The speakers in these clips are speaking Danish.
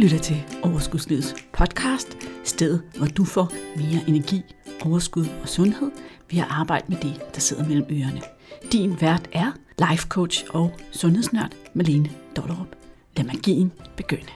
lytter til Overskudslivets podcast, stedet hvor du får mere energi, overskud og sundhed ved at arbejde med det, der sidder mellem ørerne. Din vært er life coach og sundhedsnørd Malene Dollerup. Lad magien begynde.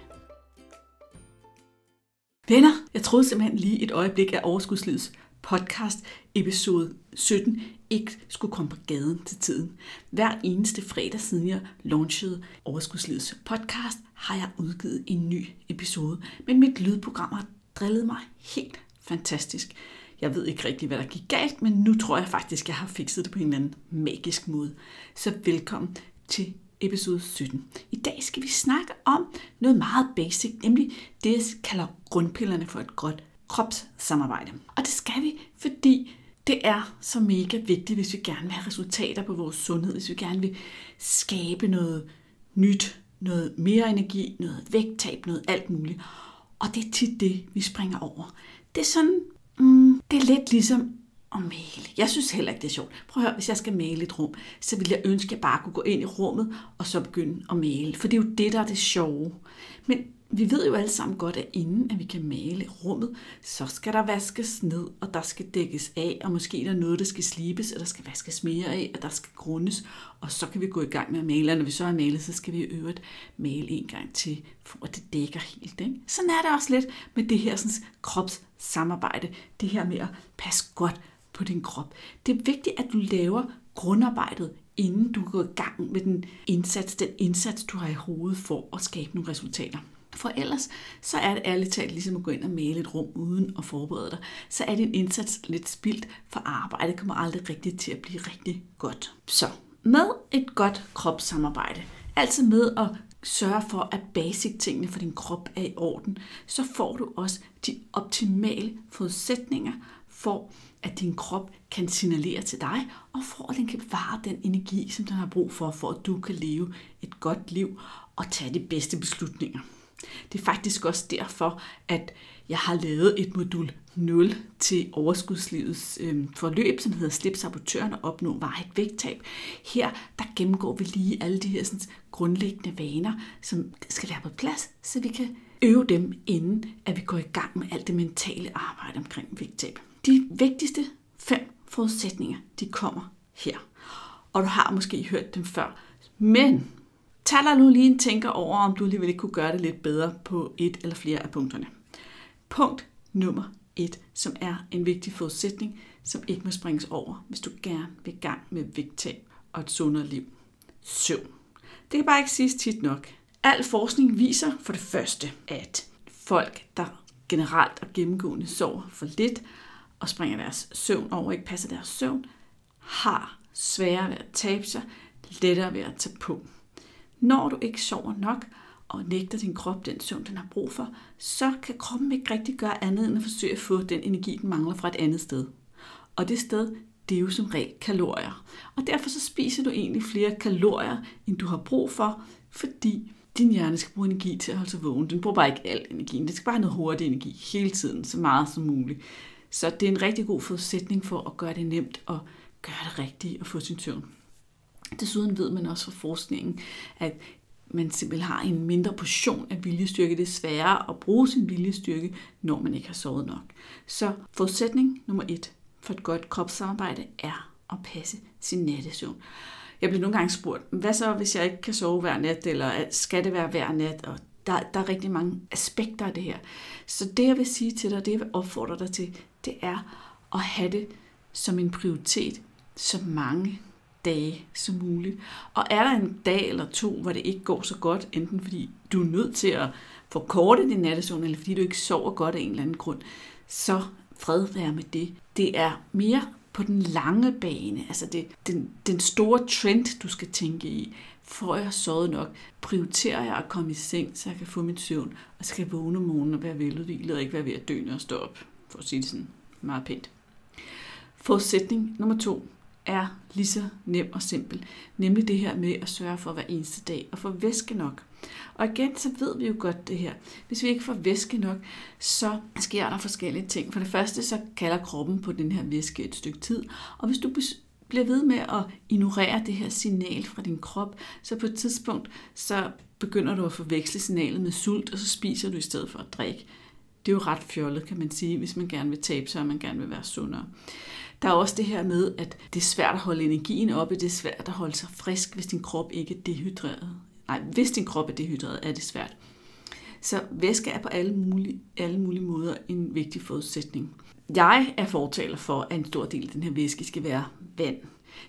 Venner, jeg troede simpelthen lige et øjeblik af Overskudslivets podcast episode 17 ikke skulle komme på gaden til tiden. Hver eneste fredag siden jeg launchede Overskudslivets podcast, har jeg udgivet en ny episode. Men mit lydprogram har drillet mig helt fantastisk. Jeg ved ikke rigtig, hvad der gik galt, men nu tror jeg faktisk, jeg har fikset det på en eller anden magisk måde. Så velkommen til episode 17. I dag skal vi snakke om noget meget basic, nemlig det, jeg kalder grundpillerne for et godt kropssamarbejde. Og det skal vi, fordi det er så mega vigtigt, hvis vi gerne vil have resultater på vores sundhed, hvis vi gerne vil skabe noget nyt, noget mere energi, noget vægttab, noget alt muligt. Og det er tit det, vi springer over. Det er sådan, mm, det er lidt ligesom at male. Jeg synes heller ikke, det er sjovt. Prøv at høre, hvis jeg skal male et rum, så vil jeg ønske, at jeg bare kunne gå ind i rummet og så begynde at male. For det er jo det, der er det sjove. Men vi ved jo alle sammen godt, at inden at vi kan male rummet, så skal der vaskes ned, og der skal dækkes af, og måske er der noget, der skal slibes, og der skal vaskes mere af, og der skal grundes, og så kan vi gå i gang med at male, og når vi så har malet, så skal vi i øvrigt male en gang til, for at det dækker helt. Ikke? Sådan er det også lidt med det her sådan, kropssamarbejde, det her med at passe godt på din krop. Det er vigtigt, at du laver grundarbejdet, inden du går i gang med den indsats, den indsats, du har i hovedet for at skabe nogle resultater. For ellers, så er det ærligt talt ligesom at gå ind og male et rum uden at forberede dig. Så er din indsats lidt spildt, for arbejdet kommer aldrig rigtigt til at blive rigtig godt. Så med et godt kropssamarbejde, altså med at sørge for, at basic tingene for din krop er i orden, så får du også de optimale forudsætninger for, at din krop kan signalere til dig, og for at den kan bevare den energi, som den har brug for, for at du kan leve et godt liv og tage de bedste beslutninger. Det er faktisk også derfor, at jeg har lavet et modul 0 til overskudslivets øh, forløb, som hedder Slip sabotøren og opnå varigt vægttab. Her der gennemgår vi lige alle de her sådan, grundlæggende vaner, som skal være på plads, så vi kan øve dem, inden at vi går i gang med alt det mentale arbejde omkring vægttab. De vigtigste fem forudsætninger, de kommer her. Og du har måske hørt dem før. Men Tag dig nu lige en tænker over, om du alligevel ikke kunne gøre det lidt bedre på et eller flere af punkterne. Punkt nummer et, som er en vigtig forudsætning, som ikke må springes over, hvis du gerne vil gang med vægttab og et sundere liv. Søvn. Det kan bare ikke siges tit nok. Al forskning viser for det første, at folk, der generelt og gennemgående sover for lidt og springer deres søvn over, ikke passer deres søvn, har sværere ved at tabe sig, lettere ved at tage på. Når du ikke sover nok, og nægter din krop den søvn, den har brug for, så kan kroppen ikke rigtig gøre andet end at forsøge at få den energi, den mangler fra et andet sted. Og det sted, det er jo som regel kalorier. Og derfor så spiser du egentlig flere kalorier, end du har brug for, fordi din hjerne skal bruge energi til at holde sig vågen. Den bruger bare ikke al energien. Det skal bare have noget hurtig energi hele tiden, så meget som muligt. Så det er en rigtig god forudsætning for at gøre det nemt og gøre det rigtigt og få sin søvn. Desuden ved man også fra forskningen, at man simpelthen har en mindre portion af viljestyrke. Det er sværere at bruge sin viljestyrke, når man ikke har sovet nok. Så forudsætning nummer et for et godt kropssamarbejde er at passe sin nattesøvn. Jeg bliver nogle gange spurgt, hvad så hvis jeg ikke kan sove hver nat, eller skal det være hver nat? Og der, der er rigtig mange aspekter af det her. Så det jeg vil sige til dig, det jeg vil opfordre dig til, det er at have det som en prioritet så mange dage som muligt. Og er der en dag eller to, hvor det ikke går så godt, enten fordi du er nødt til at forkorte din nattesøvn, eller fordi du ikke sover godt af en eller anden grund, så fred være med det. Det er mere på den lange bane, altså det, den, den store trend, du skal tænke i. Får jeg sovet nok? Prioriterer jeg at komme i seng, så jeg kan få min søvn, og skal vågne om morgenen og være veludvilet, og ikke være ved at dø, når jeg står op, for at sige det sådan meget pænt. Forudsætning nummer to er lige så nem og simpel. Nemlig det her med at sørge for hver eneste dag og få væske nok. Og igen, så ved vi jo godt det her. Hvis vi ikke får væske nok, så sker der forskellige ting. For det første, så kalder kroppen på den her væske et stykke tid. Og hvis du bliver ved med at ignorere det her signal fra din krop, så på et tidspunkt, så begynder du at forveksle signalet med sult, og så spiser du i stedet for at drikke. Det er jo ret fjollet, kan man sige, hvis man gerne vil tabe sig, og man gerne vil være sundere. Der er også det her med, at det er svært at holde energien oppe, det er svært at holde sig frisk, hvis din krop ikke er dehydreret. Nej, hvis din krop er dehydreret, er det svært. Så væske er på alle mulige, alle mulige måder en vigtig forudsætning. Jeg er fortaler for, at en stor del af den her væske skal være vand.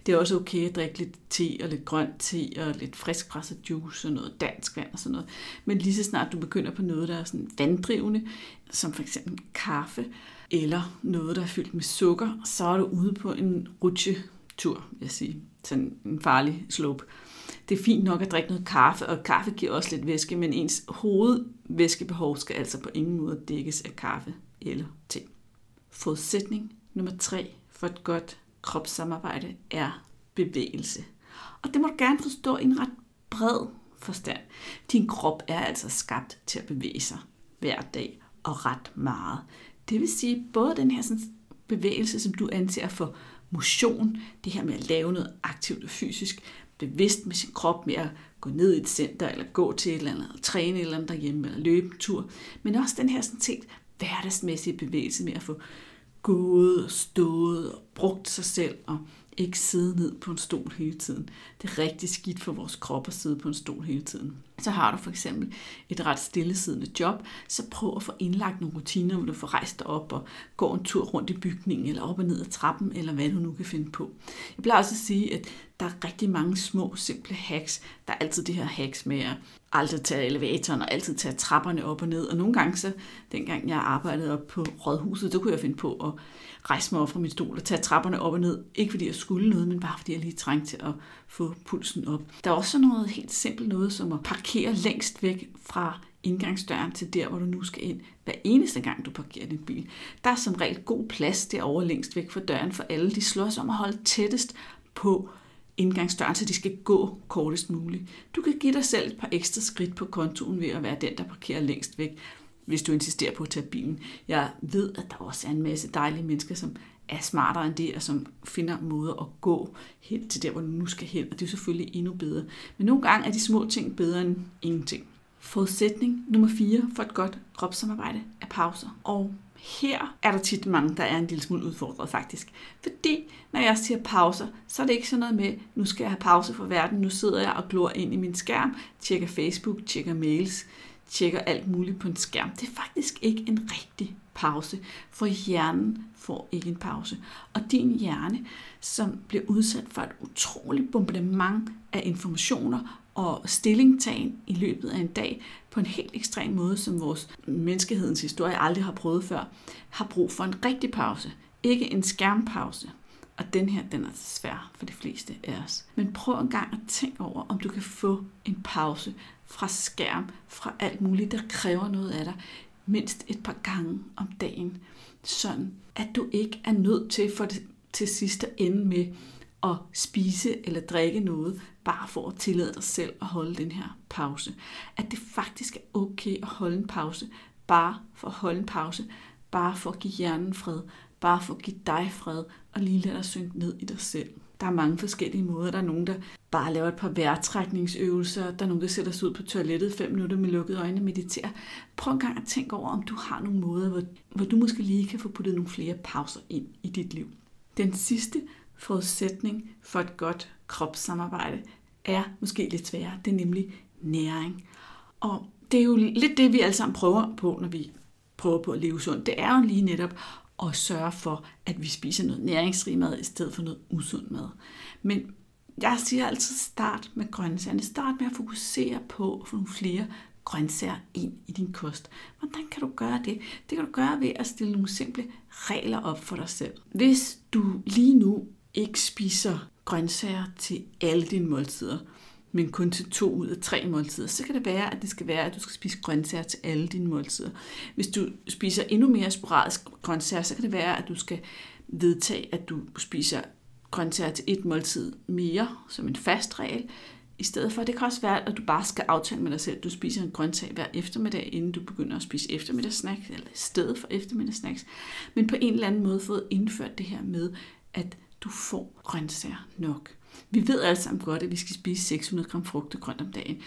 Det er også okay at drikke lidt te og lidt grønt te og lidt friskpresset juice og noget dansk vand og sådan noget. Men lige så snart du begynder på noget, der er sådan vanddrivende, som for eksempel kaffe, eller noget, der er fyldt med sukker, så er du ude på en rutsjetur, vil jeg sige. Sådan en farlig slope. Det er fint nok at drikke noget kaffe, og kaffe giver også lidt væske, men ens hovedvæskebehov skal altså på ingen måde dækkes af kaffe eller te. Forudsætning nummer tre for et godt kropssamarbejde er bevægelse. Og det må du gerne forstå i en ret bred forstand. Din krop er altså skabt til at bevæge sig hver dag og ret meget. Det vil sige, både den her sådan, bevægelse, som du anser for motion, det her med at lave noget aktivt og fysisk, bevidst med sin krop, med at gå ned i et center, eller gå til et eller andet, eller træne et eller andet derhjemme, eller løbe en tur, men også den her sådan set hverdagsmæssige bevægelse med at få gået og stået og brugt sig selv og ikke sidde ned på en stol hele tiden. Det er rigtig skidt for vores krop at sidde på en stol hele tiden. Så har du for eksempel et ret stillesiddende job, så prøv at få indlagt nogle rutiner, hvor du får rejst dig op og gå en tur rundt i bygningen, eller op og ned ad trappen, eller hvad du nu kan finde på. Jeg plejer også at sige, at der er rigtig mange små, simple hacks. Der er altid det her hacks med at aldrig tage elevatoren og altid tage trapperne op og ned. Og nogle gange så, dengang jeg arbejdede op på rådhuset, så kunne jeg finde på at rejse mig op fra min stol og tage trapperne op og ned. Ikke fordi jeg skulle noget, men bare fordi jeg lige trængte til at få pulsen op. Der er også noget helt simpelt noget, som at parkere længst væk fra indgangsdøren til der, hvor du nu skal ind, hver eneste gang du parkerer din bil. Der er som regel god plads derovre længst væk fra døren, for alle de slås om at holde tættest på indgangsdøren, så de skal gå kortest muligt. Du kan give dig selv et par ekstra skridt på kontoen ved at være den, der parkerer længst væk, hvis du insisterer på at tage bilen. Jeg ved, at der også er en masse dejlige mennesker, som er smartere end det, og som finder måder at gå hen til der, hvor du nu skal hen, og det er selvfølgelig endnu bedre. Men nogle gange er de små ting bedre end ingenting. Forudsætning nummer 4 for et godt kropssamarbejde er pauser. Og her er der tit mange, der er en lille smule udfordret faktisk. Fordi når jeg siger pauser, så er det ikke sådan noget med, nu skal jeg have pause fra verden, nu sidder jeg og glor ind i min skærm, tjekker Facebook, tjekker mails, tjekker alt muligt på en skærm. Det er faktisk ikke en rigtig pause, for hjernen får ikke en pause. Og din hjerne, som bliver udsat for et utroligt bombardement af informationer og stillingtagen i løbet af en dag på en helt ekstrem måde, som vores menneskehedens historie aldrig har prøvet før, har brug for en rigtig pause. Ikke en skærmpause. Og den her, den er svær for de fleste af os. Men prøv en gang at tænke over, om du kan få en pause fra skærm, fra alt muligt, der kræver noget af dig, mindst et par gange om dagen. Sådan, at du ikke er nødt til for det, til sidst at ende med at spise eller drikke noget, bare for at tillade dig selv at holde den her pause. At det faktisk er okay at holde en pause, bare for at holde en pause, bare for at give hjernen fred, bare for at give dig fred, og lige lade dig synke ned i dig selv. Der er mange forskellige måder. Der er nogen, der bare laver et par vejrtrækningsøvelser. Der er nogen, der sætter sig ud på toilettet fem minutter med lukkede øjne og mediterer. Prøv en gang at tænke over, om du har nogle måder, hvor, hvor du måske lige kan få puttet nogle flere pauser ind i dit liv. Den sidste forudsætning for et godt kropssamarbejde er måske lidt sværere. Det er nemlig næring. Og det er jo lidt det, vi alle sammen prøver på, når vi prøver på at leve sundt. Det er jo lige netop og sørge for, at vi spiser noget næringsrig mad i stedet for noget usund mad. Men jeg siger altid start med grøntsagerne. Start med at fokusere på at få nogle flere grøntsager ind i din kost. Hvordan kan du gøre det? Det kan du gøre ved at stille nogle simple regler op for dig selv. Hvis du lige nu ikke spiser grøntsager til alle dine måltider, men kun til to ud af tre måltider, så kan det være, at det skal være, at du skal spise grøntsager til alle dine måltider. Hvis du spiser endnu mere sporadisk grøntsager, så kan det være, at du skal vedtage, at du spiser grøntsager til et måltid mere, som en fast regel, i stedet for. Det kan også være, at du bare skal aftale med dig selv, at du spiser en grøntsag hver eftermiddag, inden du begynder at spise eftermiddagssnack, eller i stedet for eftermiddagssnacks. Men på en eller anden måde fået indført det her med, at du får grøntsager nok. Vi ved alle sammen godt, at vi skal spise 600 gram frugt og grønt om dagen,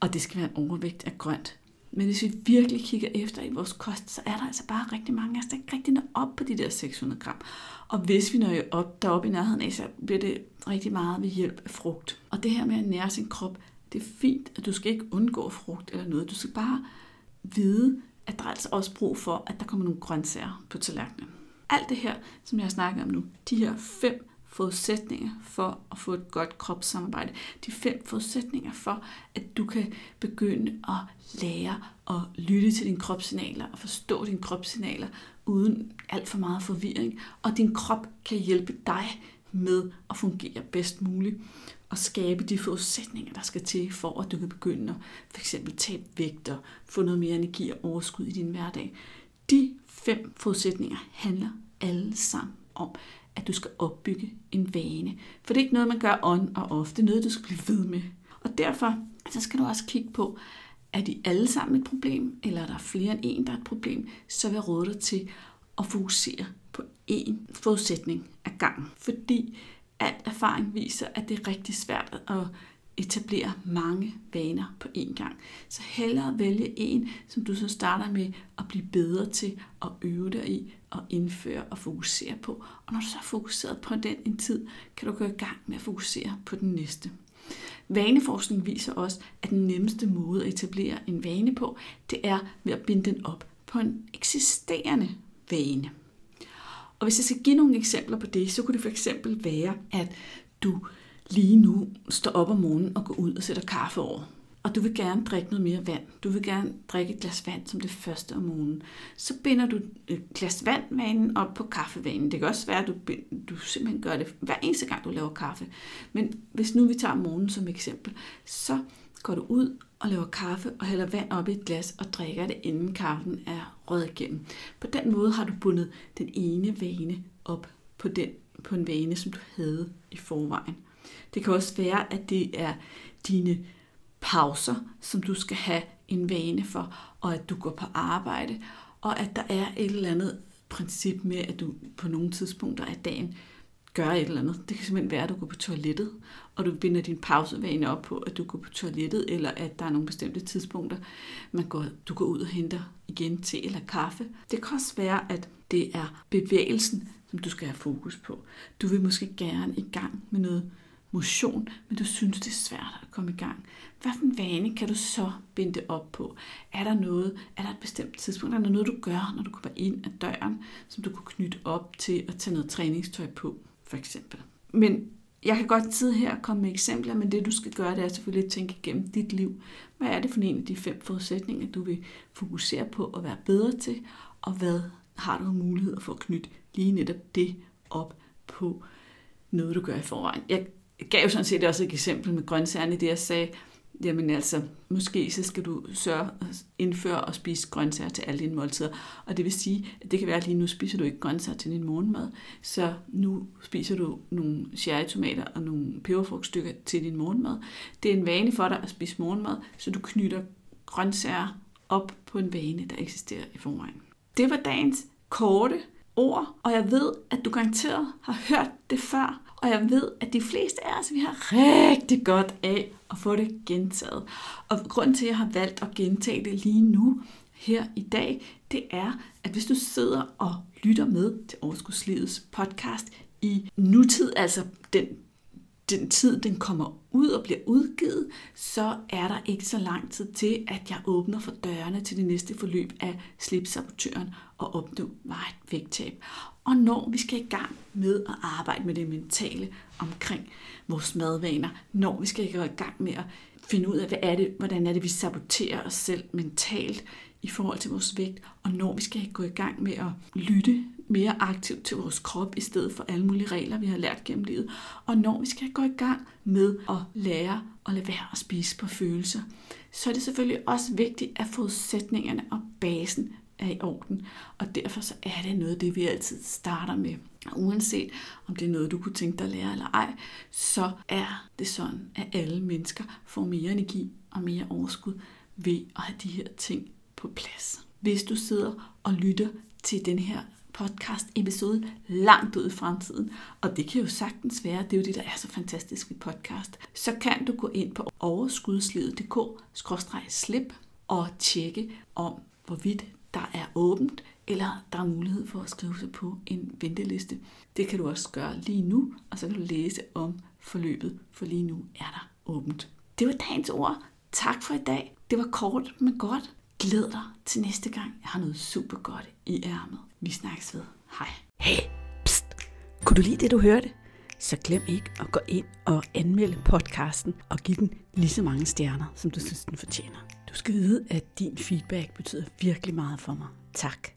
og det skal være en overvægt af grønt. Men hvis vi virkelig kigger efter i vores kost, så er der altså bare rigtig mange af os, der ikke rigtig når op på de der 600 gram. Og hvis vi når op deroppe i nærheden af, så bliver det rigtig meget ved hjælp af frugt. Og det her med at nære sin krop, det er fint, at du skal ikke undgå frugt eller noget. Du skal bare vide, at der er altså også brug for, at der kommer nogle grøntsager på tallerkenen. Alt det her, som jeg har snakket om nu, de her fem forudsætninger for at få et godt kropssamarbejde. De fem forudsætninger for, at du kan begynde at lære at lytte til dine kropssignaler og forstå dine kropssignaler uden alt for meget forvirring. Og din krop kan hjælpe dig med at fungere bedst muligt og skabe de forudsætninger, der skal til for, at du kan begynde at for eksempel tabe vægt og få noget mere energi og overskud i din hverdag. De fem forudsætninger handler alle sammen om, at du skal opbygge en vane. For det er ikke noget, man gør on og off. Det er noget, du skal blive ved med. Og derfor så skal du også kigge på, er de alle sammen et problem, eller er der flere end en, der er et problem, så vil jeg råde dig til at fokusere på én forudsætning ad gangen. Fordi al erfaring viser, at det er rigtig svært at etablere mange vaner på én gang. Så hellere vælge en, som du så starter med at blive bedre til at øve dig i og indføre og fokusere på. Og når du så er fokuseret på den en tid, kan du gå i gang med at fokusere på den næste. Vaneforskning viser også, at den nemmeste måde at etablere en vane på, det er ved at binde den op på en eksisterende vane. Og hvis jeg skal give nogle eksempler på det, så kunne det for eksempel være, at du lige nu står op om morgenen og går ud og sætter kaffe over. Og du vil gerne drikke noget mere vand. Du vil gerne drikke et glas vand som det første om morgenen. Så binder du et glas vandvanen op på kaffevanen. Det kan også være, at du, du simpelthen gør det hver eneste gang, du laver kaffe. Men hvis nu vi tager morgenen som eksempel, så går du ud og laver kaffe og hælder vand op i et glas og drikker det, inden kaffen er rød igennem. På den måde har du bundet den ene vane op på, den, på en vane, som du havde i forvejen. Det kan også være, at det er dine pauser, som du skal have en vane for, og at du går på arbejde, og at der er et eller andet princip med, at du på nogle tidspunkter af dagen gør et eller andet. Det kan simpelthen være, at du går på toilettet, og du binder din pausevane op på, at du går på toilettet, eller at der er nogle bestemte tidspunkter, man går, du går ud og henter igen te eller kaffe. Det kan også være, at det er bevægelsen, som du skal have fokus på. Du vil måske gerne i gang med noget motion, men du synes, det er svært at komme i gang. Hvad for en vane kan du så binde op på? Er der noget, er der et bestemt tidspunkt, er der noget, du gør, når du kommer ind ad døren, som du kunne knytte op til at tage noget træningstøj på, for eksempel? Men jeg kan godt sidde her og komme med eksempler, men det du skal gøre, det er selvfølgelig at tænke igennem dit liv. Hvad er det for en af de fem forudsætninger, du vil fokusere på at være bedre til, og hvad har du mulighed for at knytte lige netop det op på noget, du gør i forvejen. Jeg gav sådan set også et eksempel med grøntsagerne, det jeg sagde, jamen altså, måske så skal du sørge indføre og spise grøntsager til alle dine måltider. Og det vil sige, at det kan være, at lige nu spiser du ikke grøntsager til din morgenmad, så nu spiser du nogle cherrytomater og nogle peberfrugtstykker til din morgenmad. Det er en vane for dig at spise morgenmad, så du knytter grøntsager op på en vane, der eksisterer i forvejen. Det var dagens korte ord, og jeg ved, at du garanteret har hørt det før, og jeg ved, at de fleste af os, vi har rigtig godt af at få det gentaget. Og grunden til, at jeg har valgt at gentage det lige nu, her i dag, det er, at hvis du sidder og lytter med til Overskudslivets podcast i nutid, altså den den tid, den kommer ud og bliver udgivet, så er der ikke så lang tid til, at jeg åbner for dørene til det næste forløb af slipsabotøren og opnå vejet vægttab. Og når vi skal i gang med at arbejde med det mentale omkring vores madvaner, når vi skal i gang med at finde ud af, hvad er det, hvordan er det, vi saboterer os selv mentalt i forhold til vores vægt, og når vi skal gå i gang med at lytte mere aktivt til vores krop, i stedet for alle mulige regler, vi har lært gennem livet. Og når vi skal gå i gang med at lære at lade være at spise på følelser, så er det selvfølgelig også vigtigt, at forudsætningerne og basen er i orden. Og derfor så er det noget, det vi altid starter med. Uanset om det er noget, du kunne tænke dig at lære eller ej, så er det sådan, at alle mennesker får mere energi og mere overskud ved at have de her ting på plads. Hvis du sidder og lytter til den her podcast episode langt ud i fremtiden, og det kan jo sagtens være, det er jo det, der er så fantastisk ved podcast, så kan du gå ind på overskudslivet.dk-slip og tjekke om, hvorvidt der er åbent, eller der er mulighed for at skrive sig på en venteliste. Det kan du også gøre lige nu, og så kan du læse om forløbet, for lige nu er der åbent. Det var dagens ord. Tak for i dag. Det var kort, men godt. Glæd dig til næste gang. Jeg har noget super godt i ærmet. Vi snakkes ved. Hej. Hey, pst. Kunne du lide det, du hørte? Så glem ikke at gå ind og anmelde podcasten og give den lige så mange stjerner, som du synes, den fortjener. Du skal vide, at din feedback betyder virkelig meget for mig. Tak.